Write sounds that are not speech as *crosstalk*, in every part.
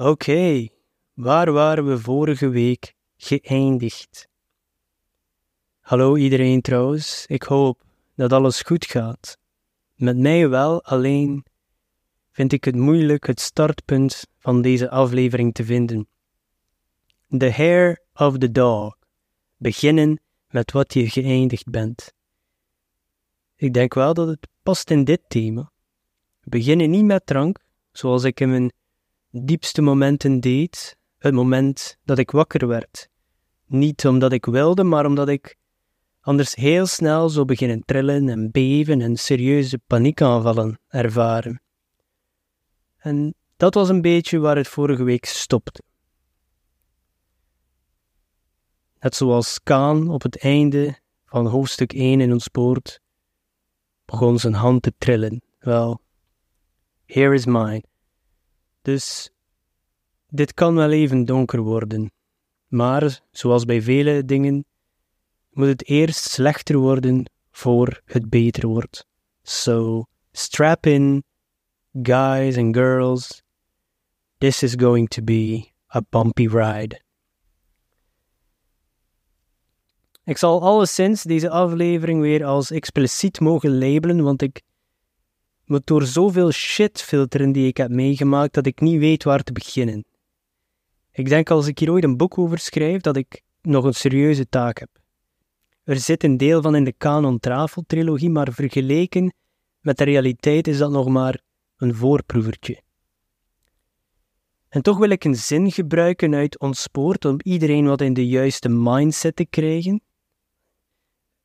Oké, waar waren we vorige week geëindigd? Hallo iedereen trouwens, ik hoop dat alles goed gaat. Met mij wel, alleen vind ik het moeilijk het startpunt van deze aflevering te vinden. The hair of the dog. Beginnen met wat je geëindigd bent. Ik denk wel dat het past in dit thema. Beginnen niet met drank, zoals ik in mijn diepste momenten deed, het moment dat ik wakker werd. Niet omdat ik wilde, maar omdat ik anders heel snel zou beginnen trillen en beven en serieuze paniekaanvallen ervaren. En dat was een beetje waar het vorige week stopte. Net zoals Kaan op het einde van hoofdstuk 1 in ons poort begon zijn hand te trillen. Wel, here is mine. Dus dit kan wel even donker worden. Maar, zoals bij vele dingen, moet het eerst slechter worden voor het beter wordt. So, strap in, guys and girls. This is going to be a bumpy ride. Ik zal alleszins deze aflevering weer als expliciet mogen labelen, want ik moet door zoveel shit filteren die ik heb meegemaakt dat ik niet weet waar te beginnen. Ik denk als ik hier ooit een boek over schrijf, dat ik nog een serieuze taak heb. Er zit een deel van in de Canon Travel trilogie, maar vergeleken met de realiteit is dat nog maar een voorproevertje. En toch wil ik een zin gebruiken uit Ontspoord om iedereen wat in de juiste mindset te krijgen.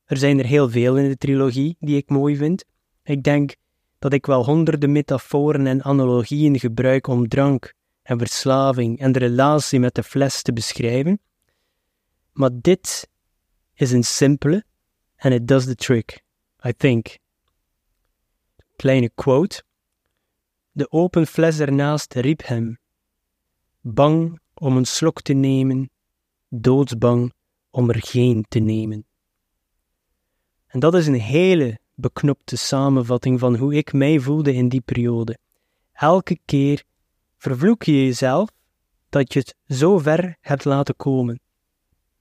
Er zijn er heel veel in de trilogie die ik mooi vind. Ik denk dat ik wel honderden metaforen en analogieën gebruik om drank en verslaving en de relatie met de fles te beschrijven. Maar dit is een simpele and it does the trick, I think. Kleine quote. De open fles ernaast riep hem, bang om een slok te nemen, doodsbang om er geen te nemen. En dat is een hele beknopte samenvatting van hoe ik mij voelde in die periode. Elke keer vervloek je jezelf dat je het zo ver hebt laten komen.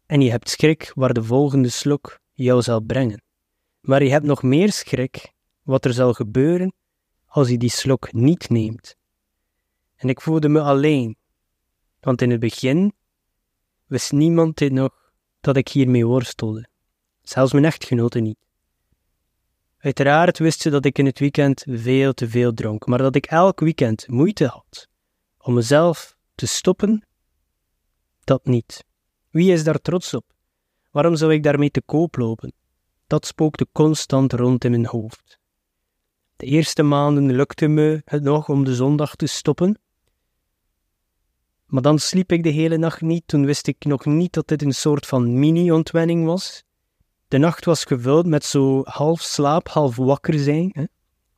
En je hebt schrik waar de volgende slok jou zal brengen. Maar je hebt nog meer schrik wat er zal gebeuren als je die slok niet neemt. En ik voelde me alleen, want in het begin wist niemand dit nog dat ik hiermee worstelde. Zelfs mijn echtgenote niet. Uiteraard wist ze dat ik in het weekend veel te veel dronk, maar dat ik elk weekend moeite had om mezelf te stoppen, dat niet. Wie is daar trots op? Waarom zou ik daarmee te koop lopen? Dat spookte constant rond in mijn hoofd. De eerste maanden lukte me het nog om de zondag te stoppen, maar dan sliep ik de hele nacht niet. Toen wist ik nog niet dat dit een soort van mini-ontwenning was. De nacht was gevuld met zo half slaap, half wakker zijn. Hè?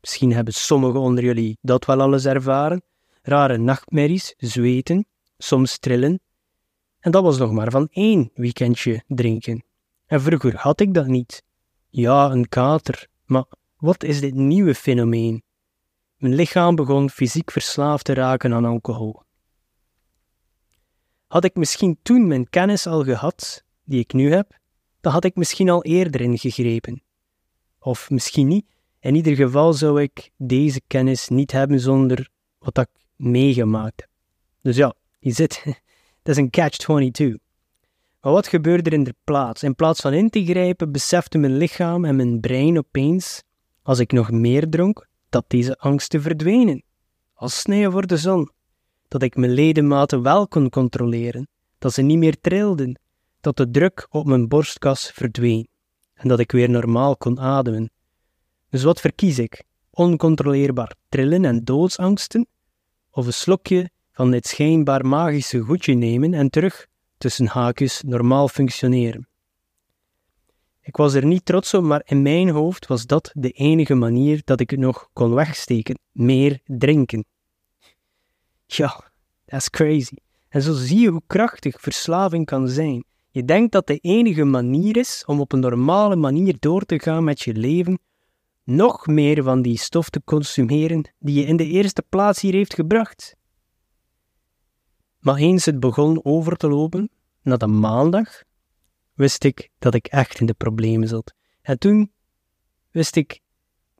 Misschien hebben sommigen onder jullie dat wel alles ervaren. Rare nachtmerries, zweten, soms trillen. En dat was nog maar van één weekendje drinken. En vroeger had ik dat niet. Ja, een kater, maar wat is dit nieuwe fenomeen? Mijn lichaam begon fysiek verslaafd te raken aan alcohol. Had ik misschien toen mijn kennis al gehad, die ik nu heb, dan had ik misschien al eerder ingegrepen. Of misschien niet. In ieder geval zou ik deze kennis niet hebben zonder wat ik meegemaakt heb. Dus ja, je zit. *laughs* Dat is een catch-22. Maar wat gebeurde er in de plaats? In plaats van in te grijpen, besefte mijn lichaam en mijn brein opeens, als ik nog meer dronk, dat deze angsten verdwenen. Als sneeuw voor de zon. Dat ik mijn ledematen wel kon controleren, dat ze niet meer trilden, dat de druk op mijn borstkas verdween en dat ik weer normaal kon ademen. Dus wat verkies ik? Oncontroleerbaar trillen en doodsangsten? Of een slokje van dit schijnbaar magische goedje nemen en terug tussen haakjes normaal functioneren? Ik was er niet trots op, maar in mijn hoofd was dat de enige manier dat ik het nog kon wegsteken: meer drinken. Ja, that's crazy. En zo zie je hoe krachtig verslaving kan zijn. Je denkt dat de enige manier is om op een normale manier door te gaan met je leven, nog meer van die stof te consumeren die je in de eerste plaats hier heeft gebracht. Maar eens het begon over te lopen, na de maandag, wist ik dat ik echt in de problemen zat. En toen wist ik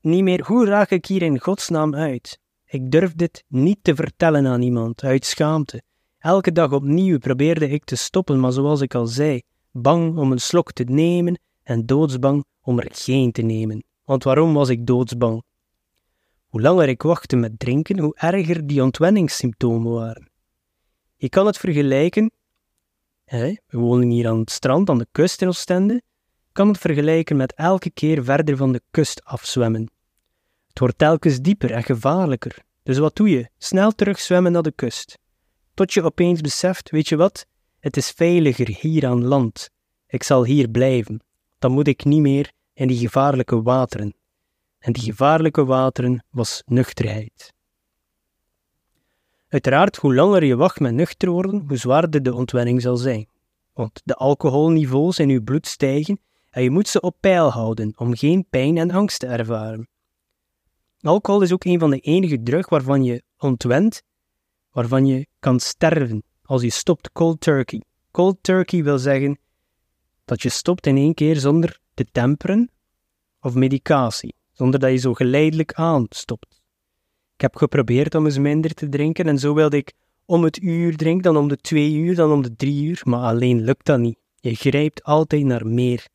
niet meer hoe raak ik hier in godsnaam uit. Ik durfde dit niet te vertellen aan iemand, uit schaamte. Elke dag opnieuw probeerde ik te stoppen, maar zoals ik al zei, bang om een slok te nemen en doodsbang om er geen te nemen. Want waarom was ik doodsbang? Hoe langer ik wachtte met drinken, hoe erger die ontwenningssymptomen waren. Je kan het vergelijken, hè, we wonen hier aan het strand, aan de kust in Oostende, kan het vergelijken met elke keer verder van de kust afzwemmen. Het wordt telkens dieper en gevaarlijker. Dus wat doe je? Snel terug zwemmen naar de kust. Tot je opeens beseft, weet je wat? Het is veiliger hier aan land. Ik zal hier blijven. Dan moet ik niet meer in die gevaarlijke wateren. En die gevaarlijke wateren was nuchterheid. Uiteraard, hoe langer je wacht met nuchter worden, hoe zwaarder de ontwenning zal zijn. Want de alcoholniveaus in je bloed stijgen en je moet ze op peil houden om geen pijn en angst te ervaren. Alcohol is ook een van de enige drugs waarvan je ontwent, waarvan je kan sterven als je stopt cold turkey. Cold turkey wil zeggen dat je stopt in één keer zonder te temperen of medicatie, zonder dat je zo geleidelijk aan stopt. Ik heb geprobeerd om eens minder te drinken en zo wilde ik om het uur drinken, dan om de twee uur, dan om de drie uur, maar alleen lukt dat niet. Je grijpt altijd naar meer.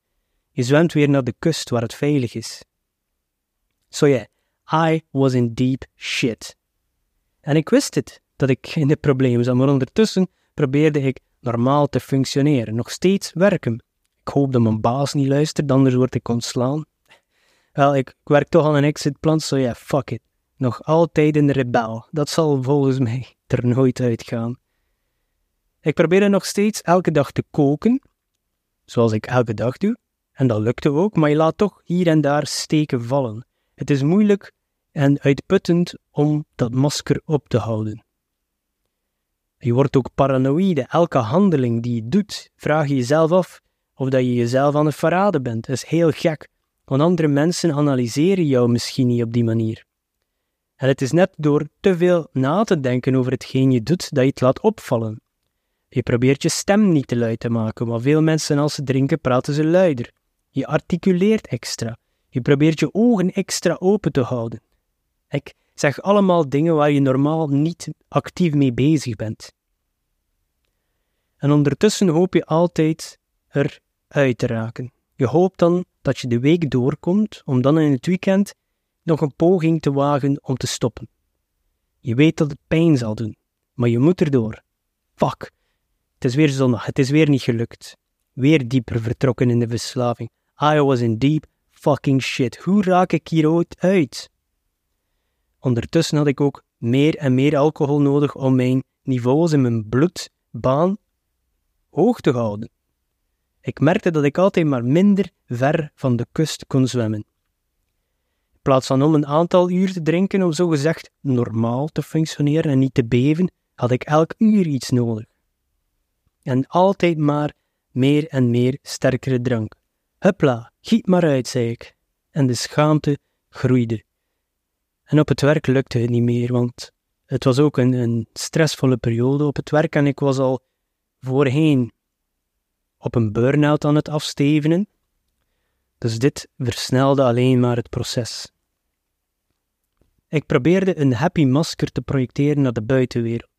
Je zwemt weer naar de kust waar het veilig is. So yeah, I was in deep shit. En ik wist het, dat ik in de problemen zat, maar ondertussen probeerde ik normaal te functioneren, nog steeds werken. Ik hoop dat mijn baas niet luistert, anders word ik ontslaan. Wel, ik, werk toch aan een exitplan, so ja, yeah, fuck it. Nog altijd een rebel. Dat zal volgens mij er nooit uitgaan. Ik probeerde nog steeds elke dag te koken, zoals ik elke dag doe, en dat lukte ook, maar je laat toch hier en daar steken vallen. Het is moeilijk en uitputtend om dat masker op te houden. Je wordt ook paranoïde. Elke handeling die je doet, vraag je jezelf af of dat je jezelf aan het verraden bent. Is heel gek, want andere mensen analyseren jou misschien niet op die manier. En het is net door te veel na te denken over hetgeen je doet dat je het laat opvallen. Je probeert je stem niet te luid te maken, maar veel mensen als ze drinken praten ze luider. Je articuleert extra. Je probeert je ogen extra open te houden. Ik zeg allemaal dingen waar je normaal niet actief mee bezig bent. En ondertussen hoop je altijd eruit te raken. Je hoopt dan dat je de week doorkomt om dan in het weekend nog een poging te wagen om te stoppen. Je weet dat het pijn zal doen, maar je moet erdoor. Fuck, het is weer zondag, het is weer niet gelukt. Weer dieper vertrokken in de verslaving. I was in deep fucking shit. Hoe raak ik hier ooit uit? Ondertussen had ik ook meer en meer alcohol nodig om mijn niveaus in mijn bloedbaan hoog te houden. Ik merkte dat ik altijd maar minder ver van de kust kon zwemmen. In plaats van om een aantal uur te drinken om zogezegd normaal te functioneren en niet te beven, had ik elk uur iets nodig. En altijd maar meer en meer sterkere drank. Hupla, giet maar uit, zei ik. En de schaamte groeide. En op het werk lukte het niet meer, want het was ook een, een stressvolle periode op het werk en ik was al voorheen op een burn-out aan het afstevenen. Dus dit versnelde alleen maar het proces. Ik probeerde een happy masker te projecteren naar de buitenwereld,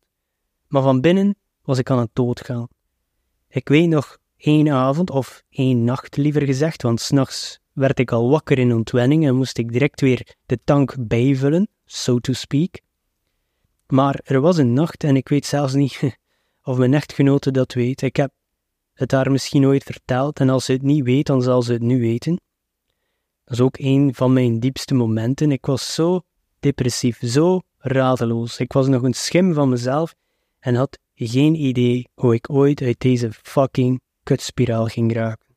maar van binnen was ik aan het doodgaan. Ik weet nog één avond, of één nacht liever gezegd, want s'nachts werd ik al wakker in ontwenning en moest ik direct weer de tank bijvullen, so to speak. Maar er was een nacht en ik weet zelfs niet *laughs* of mijn echtgenote dat weet. Ik heb het haar misschien ooit verteld en als ze het niet weet, dan zal ze het nu weten. Dat is ook een van mijn diepste momenten. Ik was zo depressief, zo radeloos. Ik was nog een schim van mezelf en had geen idee hoe ik ooit uit deze fucking kutspiraal ging raken.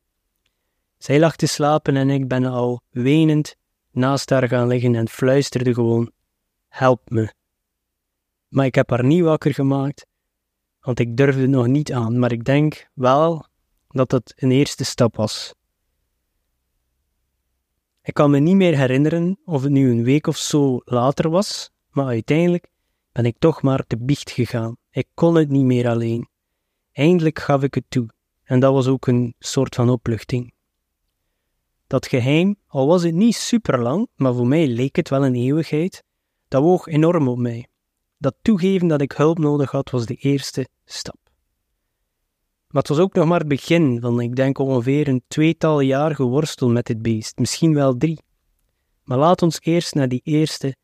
Zij lag te slapen en ik ben al wenend naast haar gaan liggen en fluisterde gewoon: Help me. Maar ik heb haar niet wakker gemaakt, want ik durfde nog niet aan, maar ik denk wel dat het een eerste stap was. Ik kan me niet meer herinneren of het nu een week of zo later was, maar uiteindelijk ben ik toch maar te biecht gegaan. Ik kon het niet meer alleen. Eindelijk gaf ik het toe, en dat was ook een soort van opluchting. Dat geheim, al was het niet super lang, maar voor mij leek het wel een eeuwigheid, dat woog enorm op mij. Dat toegeven dat ik hulp nodig had, was de eerste stap. Maar het was ook nog maar het begin van, ik denk ongeveer een tweetal jaar geworstel met dit beest, misschien wel drie. Maar laat ons eerst naar die eerste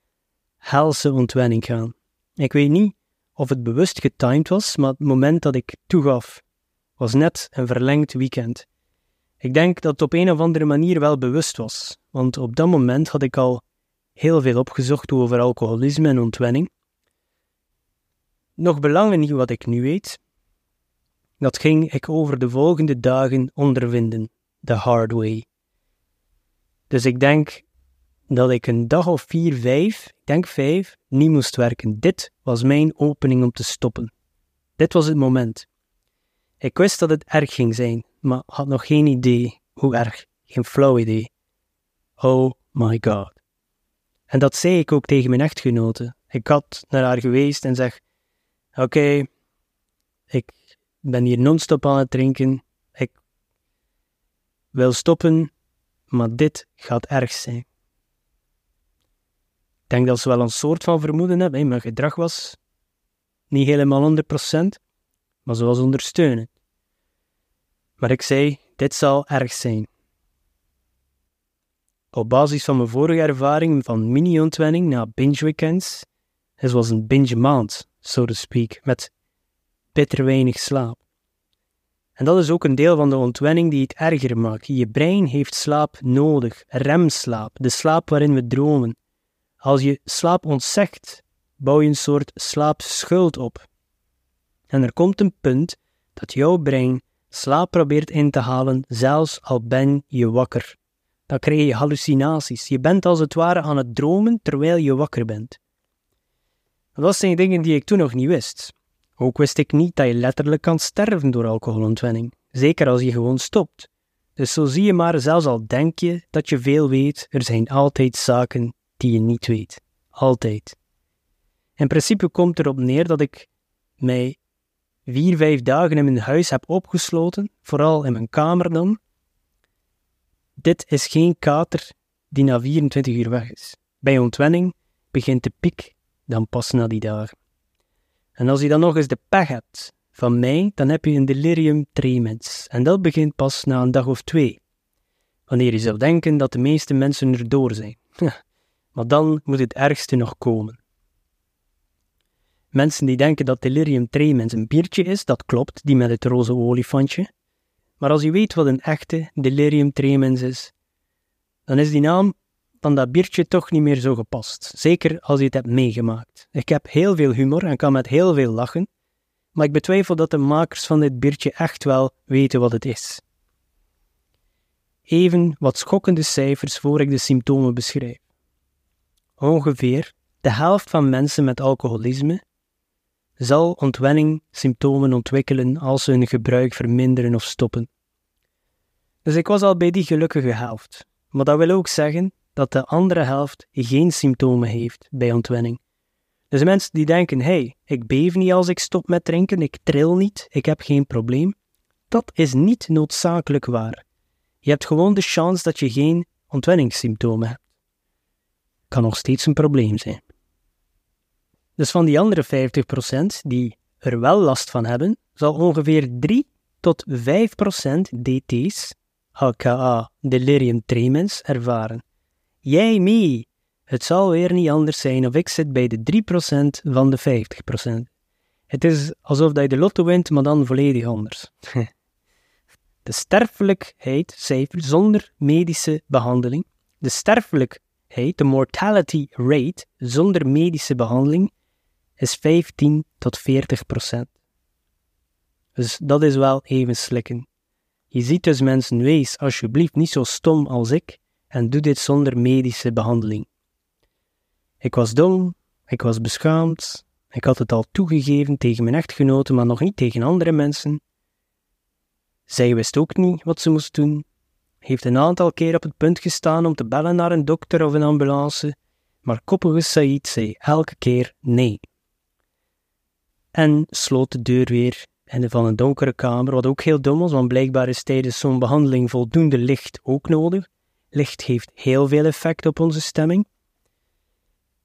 helse ontwenning gaan. Ik weet niet of het bewust getimed was, maar het moment dat ik toegaf was net een verlengd weekend. Ik denk dat het op een of andere manier wel bewust was, want op dat moment had ik al heel veel opgezocht over alcoholisme en ontwenning. Nog belangen niet wat ik nu weet. Dat ging ik over de volgende dagen ondervinden, the hard way. Dus ik denk dat ik een dag of vier, vijf, ik denk vijf, niet moest werken. Dit was mijn opening om te stoppen. Dit was het moment. Ik wist dat het erg ging zijn, maar had nog geen idee hoe erg, geen flauw idee. Oh my god. En dat zei ik ook tegen mijn echtgenote. Ik had naar haar geweest en zeg: Oké, ik ben hier non-stop aan het drinken. Ik wil stoppen, maar dit gaat erg zijn. Ik denk dat ze wel een soort van vermoeden hebben. Mijn gedrag was niet helemaal 100%, maar ze was ondersteunend. Maar ik zei: Dit zal erg zijn. Op basis van mijn vorige ervaring van mini-ontwenning na binge-weekends, het was een binge-maand, so to speak, met bitter weinig slaap. En dat is ook een deel van de ontwenning die het erger maakt. Je brein heeft slaap nodig, remslaap, de slaap waarin we dromen. Als je slaap ontzegt, bouw je een soort slaapschuld op. En er komt een punt dat jouw brein slaap probeert in te halen, zelfs al ben je wakker. Dan krijg je hallucinaties. Je bent als het ware aan het dromen terwijl je wakker bent. Dat zijn dingen die ik toen nog niet wist. Ook wist ik niet dat je letterlijk kan sterven door alcoholontwenning, zeker als je gewoon stopt. Dus zo zie je maar, zelfs al denk je dat je veel weet, er zijn altijd zaken die je niet weet. Altijd. In principe komt erop neer dat ik mij vier, vijf dagen in mijn huis heb opgesloten, vooral in mijn kamer dan. Dit is geen kater die na 24 uur weg is. Bij ontwenning begint de piek dan pas na die dagen. En als je dan nog eens de pech hebt van mij, dan heb je een delirium tremens. En dat begint pas na een dag of twee. Wanneer je zou denken dat de meeste mensen erdoor zijn. *laughs* maar dan moet het ergste nog komen. Mensen die denken dat delirium tremens een biertje is, dat klopt, die met het roze olifantje. Maar als je weet wat een echte delirium tremens is, dan is die naam van dat biertje toch niet meer zo gepast. Zeker als je het hebt meegemaakt. Ik heb heel veel humor en kan met heel veel lachen, maar ik betwijfel dat de makers van dit biertje echt wel weten wat het is. Even wat schokkende cijfers voor ik de symptomen beschrijf. Ongeveer de helft van mensen met alcoholisme zal ontwenning symptomen ontwikkelen als ze hun gebruik verminderen of stoppen. Dus ik was al bij die gelukkige helft. Maar dat wil ook zeggen dat de andere helft geen symptomen heeft bij ontwenning. Dus mensen die denken, hey, ik beef niet als ik stop met drinken, ik tril niet, ik heb geen probleem, dat is niet noodzakelijk waar. Je hebt gewoon de kans dat je geen ontwenningssymptomen hebt. Kan nog steeds een probleem zijn. Dus van die andere 50% die er wel last van hebben, zal ongeveer 3 tot 5% DT's, aka delirium tremens, ervaren. Jij mee! Het zal weer niet anders zijn of ik zit bij de 3% van de 50%. Het is alsof je de lotto wint, maar dan volledig anders. *laughs* De sterfelijkheidscijfer zonder medische behandeling, de sterfelijkheid, de mortality rate zonder medische behandeling, is 15 tot 40 procent. Dus dat is wel even slikken. Je ziet dus mensen, wees alsjeblieft niet zo stom als ik en doe dit zonder medische behandeling. Ik was dom, ik was beschaamd, ik had het al toegegeven tegen mijn echtgenote, maar nog niet tegen andere mensen. Zij wist ook niet wat ze moest doen, heeft een aantal keer op het punt gestaan om te bellen naar een dokter of een ambulance, maar koppige Said zei elke keer nee. En sloot de deur weer in van een donkere kamer, wat ook heel dom was, want blijkbaar is tijdens zo'n behandeling voldoende licht ook nodig. Licht heeft heel veel effect op onze stemming.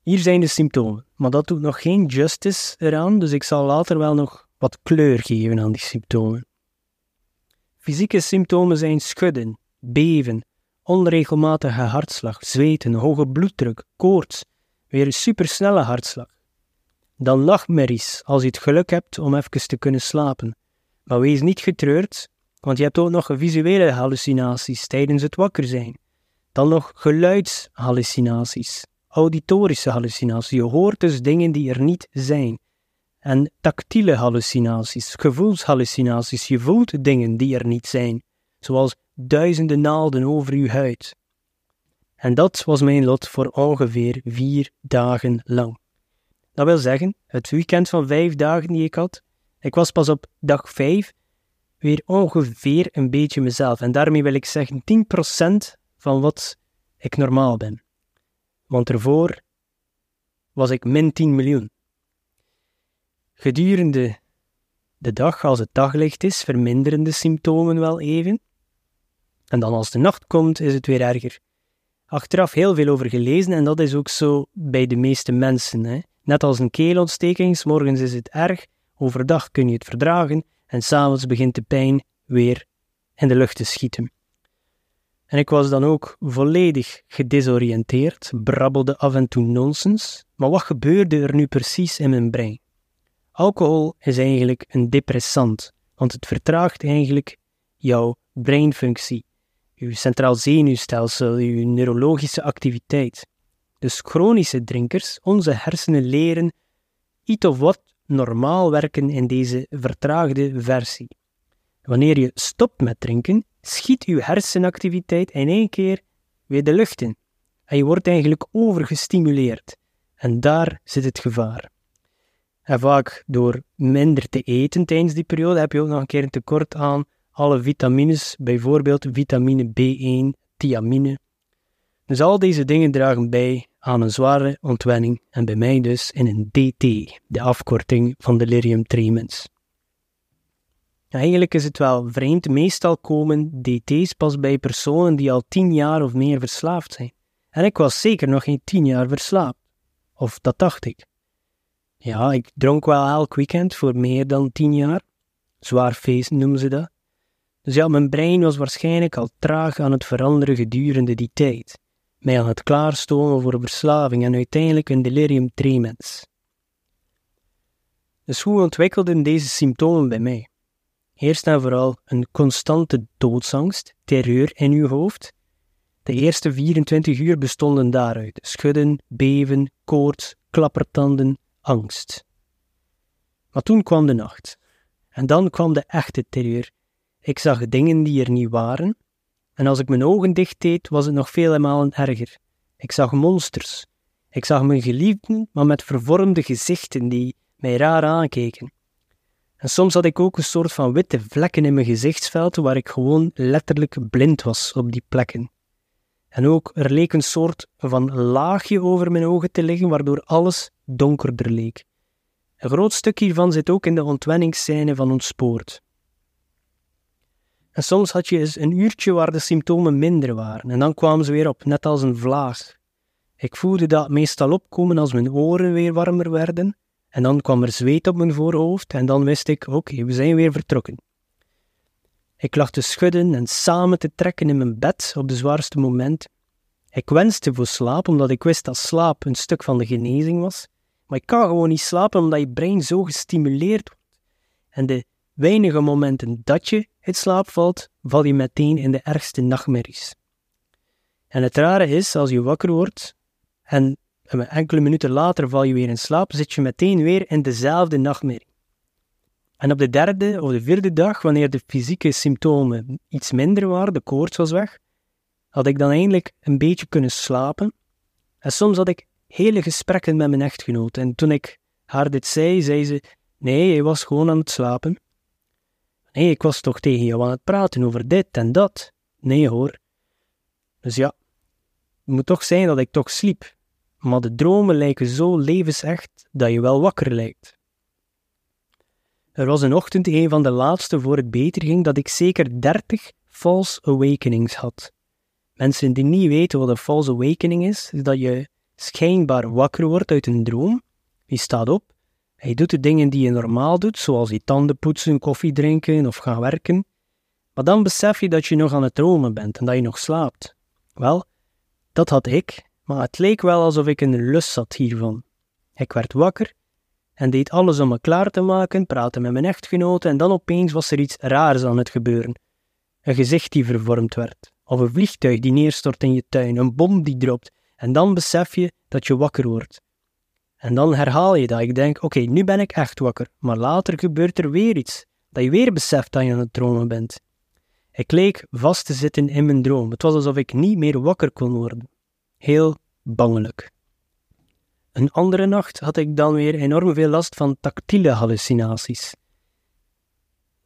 Hier zijn de symptomen, maar dat doet nog geen justice eraan, dus ik zal later wel nog wat kleur geven aan die symptomen. Fysieke symptomen zijn schudden, beven, onregelmatige hartslag, zweten, hoge bloeddruk, koorts, weer een supersnelle hartslag. Dan nachtmerries, als je het geluk hebt om even te kunnen slapen. Maar wees niet getreurd, want je hebt ook nog visuele hallucinaties tijdens het wakker zijn. Dan nog geluidshallucinaties, auditorische hallucinaties. Je hoort dus dingen die er niet zijn. En tactiele hallucinaties, gevoelshallucinaties. Je voelt dingen die er niet zijn, zoals duizenden naalden over uw huid. En dat was mijn lot voor ongeveer vier dagen lang. Dat wil zeggen, het weekend van vijf dagen die ik had, ik was pas op dag vijf weer ongeveer een beetje mezelf. En daarmee wil ik zeggen 10% van wat ik normaal ben. Want ervoor was ik min 10 miljoen. Gedurende de dag, als het daglicht is, verminderen de symptomen wel even. En dan als de nacht komt, is het weer erger. Achteraf heel veel over gelezen en dat is ook zo bij de meeste mensen. Hè. Net als een keelontsteking, morgens is het erg, overdag kun je het verdragen en s'avonds begint de pijn weer in de lucht te schieten. En ik was dan ook volledig gedesoriënteerd, brabbelde af en toe nonsens, maar wat gebeurde er nu precies in mijn brein? Alcohol is eigenlijk een depressant, want het vertraagt eigenlijk jouw breinfunctie, uw centraal zenuwstelsel, uw neurologische activiteit. Dus chronische drinkers, onze hersenen leren iets of wat normaal werken in deze vertraagde versie. Wanneer je stopt met drinken, schiet je hersenactiviteit in één keer weer de lucht in. En je wordt eigenlijk overgestimuleerd. En daar zit het gevaar. En vaak door minder te eten tijdens die periode heb je ook nog een keer een tekort aan alle vitamines, bijvoorbeeld vitamine B1, thiamine. Dus al deze dingen dragen bij aan een zware ontwenning en bij mij dus in een DT, de afkorting van delirium tremens. Eigenlijk is het wel vreemd, meestal komen DT's pas bij personen die al tien jaar of meer verslaafd zijn. En ik was zeker nog geen tien jaar verslaafd. Of dat dacht ik. Ja, ik dronk wel elk weekend voor meer dan tien jaar. Zwaar feest noemen ze dat. Dus ja, mijn brein was waarschijnlijk al traag aan het veranderen gedurende die tijd mij aan het klaarstomen voor verslaving en uiteindelijk een delirium tremens. Dus hoe ontwikkelden deze symptomen bij mij? Eerst en vooral een constante doodsangst, terreur in uw hoofd. De eerste 24 uur bestonden daaruit: schudden, beven, koorts, klappertanden, angst. Maar toen kwam de nacht. En dan kwam de echte terreur. Ik zag dingen die er niet waren, en als ik mijn ogen dicht deed, was het nog vele malen erger. Ik zag monsters. Ik zag mijn geliefden, maar met vervormde gezichten die mij raar aankeken. En soms had ik ook een soort van witte vlekken in mijn gezichtsveld, waar ik gewoon letterlijk blind was op die plekken. En ook er leek een soort van laagje over mijn ogen te liggen, waardoor alles donkerder leek. Een groot stuk hiervan zit ook in de ontwenningsscène van ontspoord. En soms had je eens een uurtje waar de symptomen minder waren en dan kwamen ze weer op, net als een vlaag. Ik voelde dat meestal opkomen als mijn oren weer warmer werden en dan kwam er zweet op mijn voorhoofd en dan wist ik, oké, we zijn weer vertrokken. Ik lag te schudden en samen te trekken in mijn bed op de zwaarste moment. Ik wenste voor slaap, omdat ik wist dat slaap een stuk van de genezing was. Maar ik kan gewoon niet slapen omdat je brein zo gestimuleerd wordt. En de weinige momenten dat je het slaap valt, val je meteen in de ergste nachtmerries. En het rare is, als je wakker wordt en enkele minuten later val je weer in slaap, zit je meteen weer in dezelfde nachtmerrie. En op de derde of de vierde dag, wanneer de fysieke symptomen iets minder waren, de koorts was weg, had ik dan eindelijk een beetje kunnen slapen. En soms had ik hele gesprekken met mijn echtgenoot. En toen ik haar dit zei, zei ze: Nee, hij was gewoon aan het slapen. Nee, ik was toch tegen jou aan het praten over dit en dat. Nee hoor. Dus ja, het moet toch zijn dat ik toch sliep. Maar de dromen lijken zo levensecht dat je wel wakker lijkt. Er was een ochtend, een van de laatste voor het beter ging, dat ik zeker 30 false awakenings had. Mensen die niet weten wat een false awakening is, is dat je schijnbaar wakker wordt uit een droom. Je staat op, hij doet de dingen die je normaal doet, zoals je tanden poetsen, koffie drinken of gaan werken. Maar dan besef je dat je nog aan het dromen bent en dat je nog slaapt. Wel, dat had ik, maar het leek wel alsof ik in de lust zat hiervan. Ik werd wakker en deed alles om me klaar te maken, praatte met mijn echtgenote en dan opeens was er iets raars aan het gebeuren. Een gezicht die vervormd werd, of een vliegtuig die neerstort in je tuin, een bom die dropt, en dan besef je dat je wakker wordt. En dan herhaal je dat. Ik denk, oké, nu ben ik echt wakker. Maar later gebeurt er weer iets. Dat je weer beseft dat je aan het dromen bent. Ik leek vast te zitten in mijn droom. Het was alsof ik niet meer wakker kon worden. Heel bangelijk. Een andere nacht had ik dan weer enorm veel last van tactiele hallucinaties.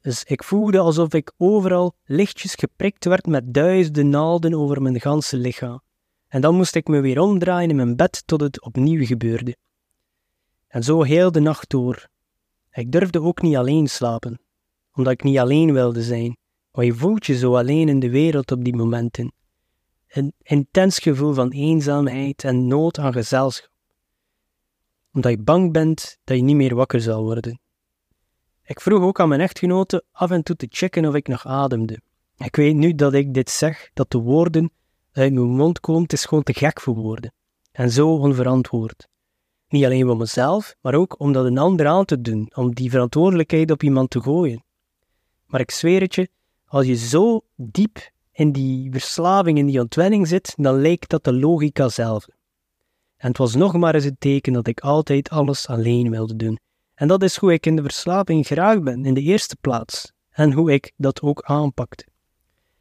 Dus ik voelde alsof ik overal lichtjes geprikt werd met duizenden naalden over mijn ganse lichaam. En dan moest ik me weer omdraaien in mijn bed tot het opnieuw gebeurde. En zo heel de nacht door. Ik durfde ook niet alleen slapen, omdat ik niet alleen wilde zijn. Maar je voelt je zo alleen in de wereld op die momenten. Een intens gevoel van eenzaamheid en nood aan gezelschap. Omdat je bang bent dat je niet meer wakker zal worden. Ik vroeg ook aan mijn echtgenote af en toe te checken of ik nog ademde. Ik weet nu dat ik dit zeg, dat de woorden uit mijn mond komen, het is gewoon te gek voor woorden. En zo onverantwoord. Niet alleen voor mezelf, maar ook om dat een ander aan te doen, om die verantwoordelijkheid op iemand te gooien. Maar ik zweer het je, als je zo diep in die verslaving, in die ontwenning zit, dan lijkt dat de logica zelf. En het was nog maar eens het teken dat ik altijd alles alleen wilde doen. En dat is hoe ik in de verslaving geraakt ben, in de eerste plaats, en hoe ik dat ook aanpakte.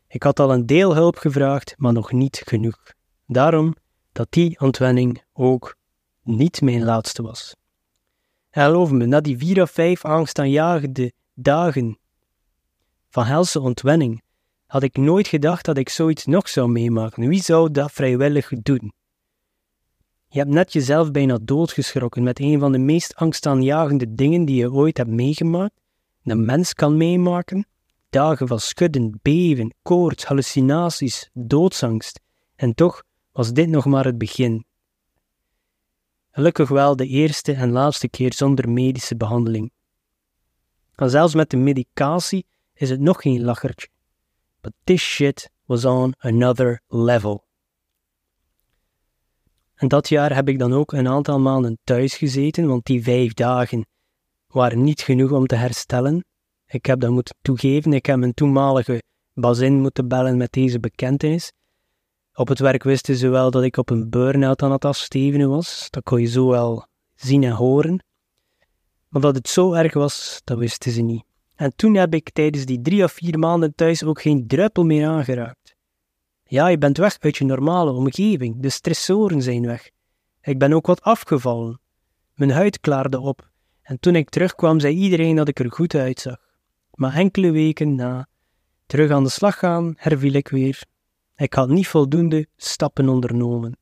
Ik had al een deel hulp gevraagd, maar nog niet genoeg. Daarom dat die ontwenning ook niet mijn laatste was. En geloof me, na die vier of vijf angstaanjagende dagen van helse ontwenning, had ik nooit gedacht dat ik zoiets nog zou meemaken. Wie zou dat vrijwillig doen? Je hebt net jezelf bijna doodgeschrokken met een van de meest angstaanjagende dingen die je ooit hebt meegemaakt, een mens kan meemaken. Dagen van schudden, beven, koorts, hallucinaties, doodsangst. En toch was dit nog maar het begin. Gelukkig wel de eerste en laatste keer zonder medische behandeling. En zelfs met de medicatie is het nog geen lachertje. But this shit was on another level. En dat jaar heb ik dan ook een aantal maanden thuis gezeten, want die vijf dagen waren niet genoeg om te herstellen. Ik heb dat moeten toegeven. Ik heb mijn toenmalige bazin moeten bellen met deze bekentenis. Op het werk wisten ze wel dat ik op een burn-out aan het afstevenen was. Dat kon je zo wel zien en horen. Maar dat het zo erg was, dat wisten ze niet. En toen heb ik tijdens die drie of vier maanden thuis ook geen druppel meer aangeraakt. Ja, je bent weg uit je normale omgeving, de stressoren zijn weg. Ik ben ook wat afgevallen. Mijn huid klaarde op, en toen ik terugkwam zei iedereen dat ik er goed uitzag. Maar enkele weken na terug aan de slag gaan, herviel ik weer ik had niet voldoende stappen ondernomen.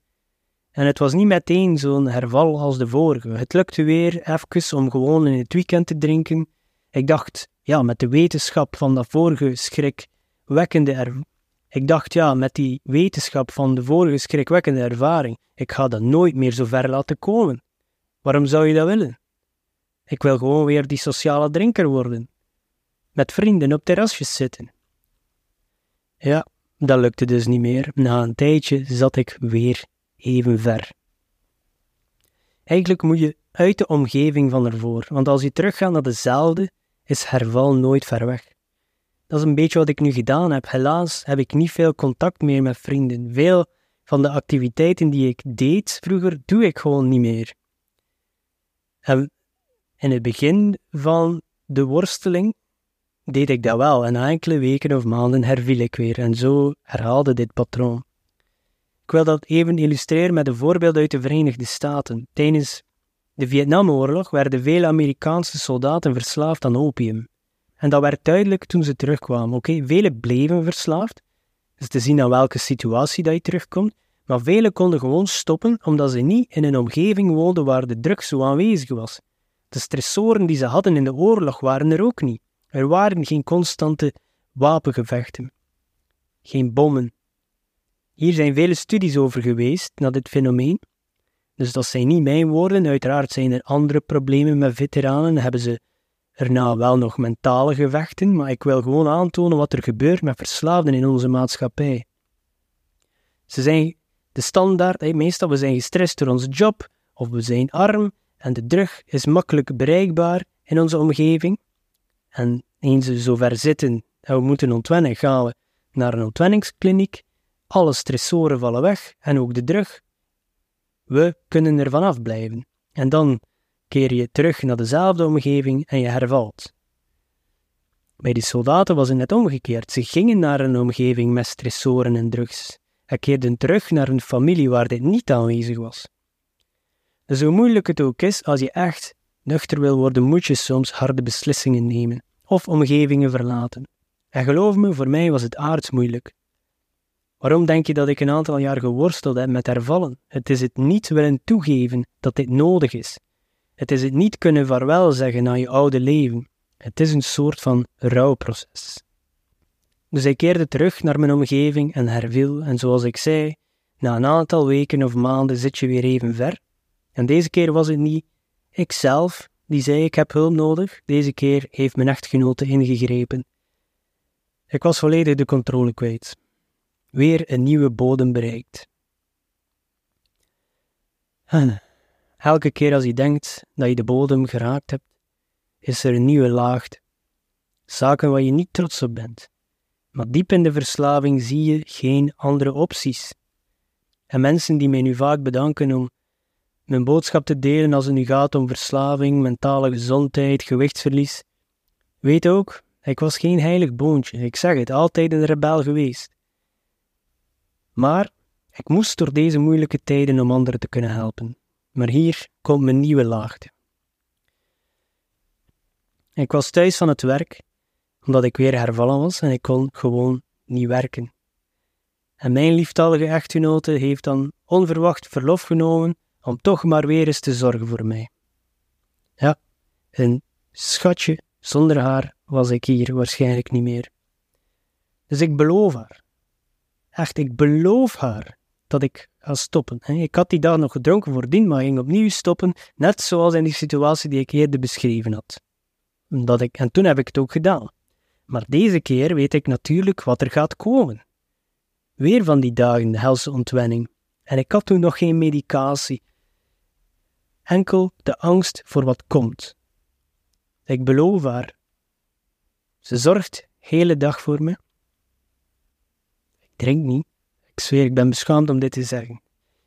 En het was niet meteen zo'n herval als de vorige. Het lukte weer even om gewoon in het weekend te drinken. Ik dacht, ja, met de wetenschap van dat vorige schrikwekkende er... Ik dacht, ja, met die wetenschap van de vorige schrikwekkende ervaring, ik ga dat nooit meer zo ver laten komen. Waarom zou je dat willen? Ik wil gewoon weer die sociale drinker worden. Met vrienden op terrasjes zitten. Ja, dat lukte dus niet meer. Na een tijdje zat ik weer even ver. Eigenlijk moet je uit de omgeving van ervoor, want als je teruggaat naar dezelfde, is herval nooit ver weg. Dat is een beetje wat ik nu gedaan heb. Helaas heb ik niet veel contact meer met vrienden. Veel van de activiteiten die ik deed vroeger, doe ik gewoon niet meer. En in het begin van de worsteling deed ik dat wel en na enkele weken of maanden herviel ik weer en zo herhaalde dit patroon. Ik wil dat even illustreren met een voorbeeld uit de Verenigde Staten. Tijdens de Vietnamoorlog werden vele Amerikaanse soldaten verslaafd aan opium. En dat werd duidelijk toen ze terugkwamen. Oké, velen bleven verslaafd, dus te zien aan welke situatie dat je terugkomt, maar velen konden gewoon stoppen omdat ze niet in een omgeving woonden waar de drugs zo aanwezig was. De stressoren die ze hadden in de oorlog waren er ook niet. Er waren geen constante wapengevechten, geen bommen. Hier zijn vele studies over geweest naar dit fenomeen. Dus dat zijn niet mijn woorden, uiteraard zijn er andere problemen met veteranen, hebben ze erna wel nog mentale gevechten, maar ik wil gewoon aantonen wat er gebeurt met verslaafden in onze maatschappij. Ze zijn de standaard, meestal we zijn gestrest door onze job, of we zijn arm, en de drug is makkelijk bereikbaar in onze omgeving. En eens we zover zitten en we moeten ontwennen, gaan we naar een ontwenningskliniek. Alle stressoren vallen weg en ook de drug. We kunnen er vanaf blijven. En dan keer je terug naar dezelfde omgeving en je hervalt. Bij die soldaten was het net omgekeerd. Ze gingen naar een omgeving met stressoren en drugs en keerden terug naar een familie waar dit niet aanwezig was. Dus hoe moeilijk het ook is, als je echt nuchter wil worden, moet je soms harde beslissingen nemen of omgevingen verlaten. En geloof me, voor mij was het aards moeilijk. Waarom denk je dat ik een aantal jaar geworsteld heb met hervallen? Het is het niet willen toegeven dat dit nodig is. Het is het niet kunnen vaarwel zeggen aan je oude leven. Het is een soort van rouwproces. Dus ik keerde terug naar mijn omgeving en herviel, en zoals ik zei, na een aantal weken of maanden zit je weer even ver. En deze keer was het niet ikzelf die zei ik heb hulp nodig, deze keer heeft mijn echtgenote ingegrepen. Ik was volledig de controle kwijt. Weer een nieuwe bodem bereikt. En elke keer als je denkt dat je de bodem geraakt hebt, is er een nieuwe laag. Zaken waar je niet trots op bent. Maar diep in de verslaving zie je geen andere opties. En mensen die mij nu vaak bedanken om mijn boodschap te delen als het nu gaat om verslaving, mentale gezondheid, gewichtsverlies. Weet ook, ik was geen heilig boontje, ik zeg het, altijd een rebel geweest. Maar ik moest door deze moeilijke tijden om anderen te kunnen helpen. Maar hier komt mijn nieuwe laagte. Ik was thuis van het werk, omdat ik weer hervallen was en ik kon gewoon niet werken. En mijn lieftallige echtgenote heeft dan onverwacht verlof genomen om toch maar weer eens te zorgen voor mij. Ja, een schatje, zonder haar was ik hier waarschijnlijk niet meer. Dus ik beloof haar. Echt, ik beloof haar dat ik ga stoppen. Ik had die dag nog gedronken voordien, maar ging opnieuw stoppen, net zoals in die situatie die ik eerder beschreven had. Dat ik, en toen heb ik het ook gedaan. Maar deze keer weet ik natuurlijk wat er gaat komen. Weer van die dagen de helse ontwenning. En ik had toen nog geen medicatie, enkel de angst voor wat komt. Ik beloof haar. Ze zorgt hele dag voor me. Ik drink niet. Ik zweer, ik ben beschaamd om dit te zeggen.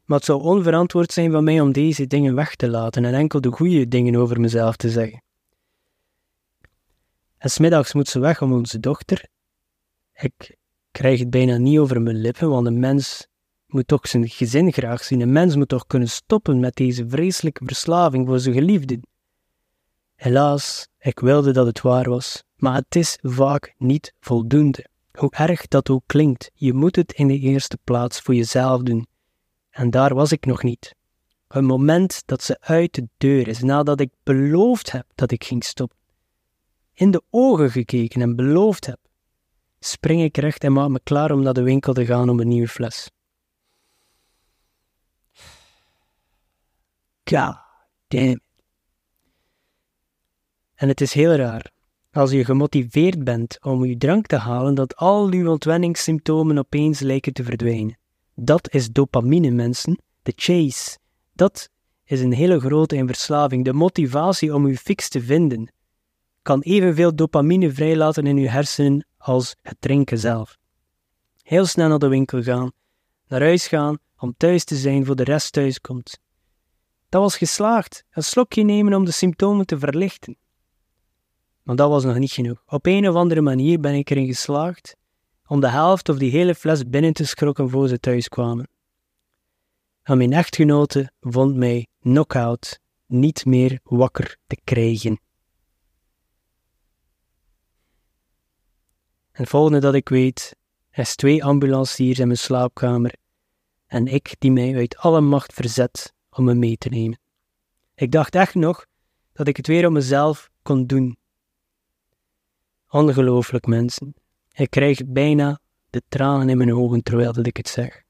Maar het zou onverantwoord zijn van mij om deze dingen weg te laten en enkel de goede dingen over mezelf te zeggen. En smiddags moet ze weg om onze dochter. Ik krijg het bijna niet over mijn lippen, want een mens moet toch zijn gezin graag zien. Een mens moet toch kunnen stoppen met deze vreselijke verslaving voor zijn geliefden. Helaas, ik wilde dat het waar was, maar het is vaak niet voldoende. Hoe erg dat ook klinkt, je moet het in de eerste plaats voor jezelf doen. En daar was ik nog niet. Het moment dat ze uit de deur is, nadat ik beloofd heb dat ik ging stoppen, in de ogen gekeken en beloofd heb, spring ik recht en maak me klaar om naar de winkel te gaan om een nieuwe fles. God damn En het is heel raar, als je gemotiveerd bent om je drank te halen, dat al je ontwenningssymptomen opeens lijken te verdwijnen. Dat is dopamine, mensen. De chase. Dat is een hele grote in verslaving. De motivatie om je fix te vinden kan evenveel dopamine vrijlaten in je hersenen als het drinken zelf. Heel snel naar de winkel gaan, naar huis gaan om thuis te zijn voor de rest thuis komt. Dat was geslaagd, een slokje nemen om de symptomen te verlichten. Maar dat was nog niet genoeg. Op een of andere manier ben ik erin geslaagd om de helft of die hele fles binnen te schrokken voor ze thuis kwamen. En mijn echtgenote vond mij knock-out niet meer wakker te krijgen. En het volgende dat ik weet, is twee ambulanciers in mijn slaapkamer en ik die mij uit alle macht verzet om me mee te nemen. Ik dacht echt nog dat ik het weer op mezelf kon doen. Ongelooflijk, mensen. Ik krijg bijna de tranen in mijn ogen terwijl dat ik het zeg.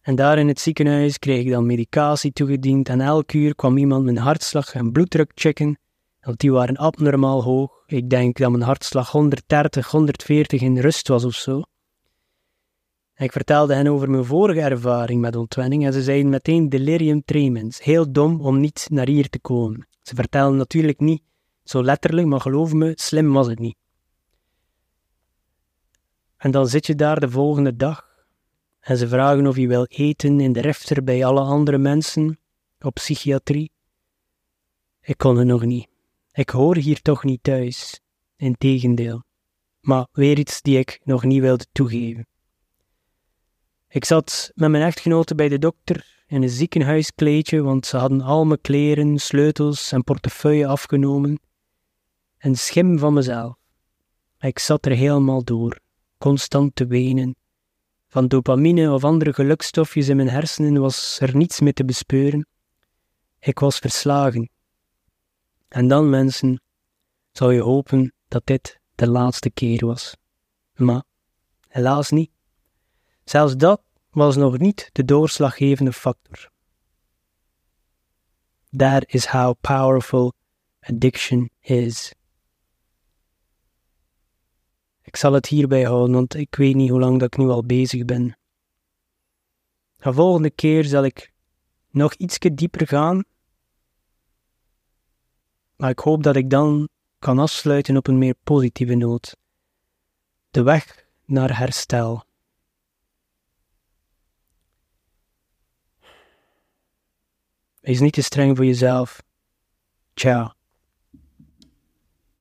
En daar in het ziekenhuis kreeg ik dan medicatie toegediend en elk uur kwam iemand mijn hartslag en bloeddruk checken, want die waren abnormaal hoog. Ik denk dat mijn hartslag 130, 140 in rust was of zo. Ik vertelde hen over mijn vorige ervaring met ontwenning en ze zeiden meteen delirium tremens. Heel dom om niet naar hier te komen. Ze vertelden natuurlijk niet zo letterlijk, maar geloof me, slim was het niet. En dan zit je daar de volgende dag en ze vragen of je wil eten in de refter bij alle andere mensen op psychiatrie. Ik kon het nog niet. Ik hoor hier toch niet thuis. Integendeel. Maar weer iets die ik nog niet wilde toegeven. Ik zat met mijn echtgenote bij de dokter in een ziekenhuiskleedje, want ze hadden al mijn kleren, sleutels en portefeuille afgenomen. Een schim van mezelf. Ik zat er helemaal door, constant te wenen. Van dopamine of andere gelukstofjes in mijn hersenen was er niets meer te bespeuren. Ik was verslagen. En dan, mensen, zou je hopen dat dit de laatste keer was. Maar helaas niet. Zelfs dat was nog niet de doorslaggevende factor. That is how powerful addiction is. Ik zal het hierbij houden, want ik weet niet hoe lang dat ik nu al bezig ben. De volgende keer zal ik nog ietsje dieper gaan, maar ik hoop dat ik dan kan afsluiten op een meer positieve noot. De weg naar herstel. Wees niet te streng voor jezelf. Ciao.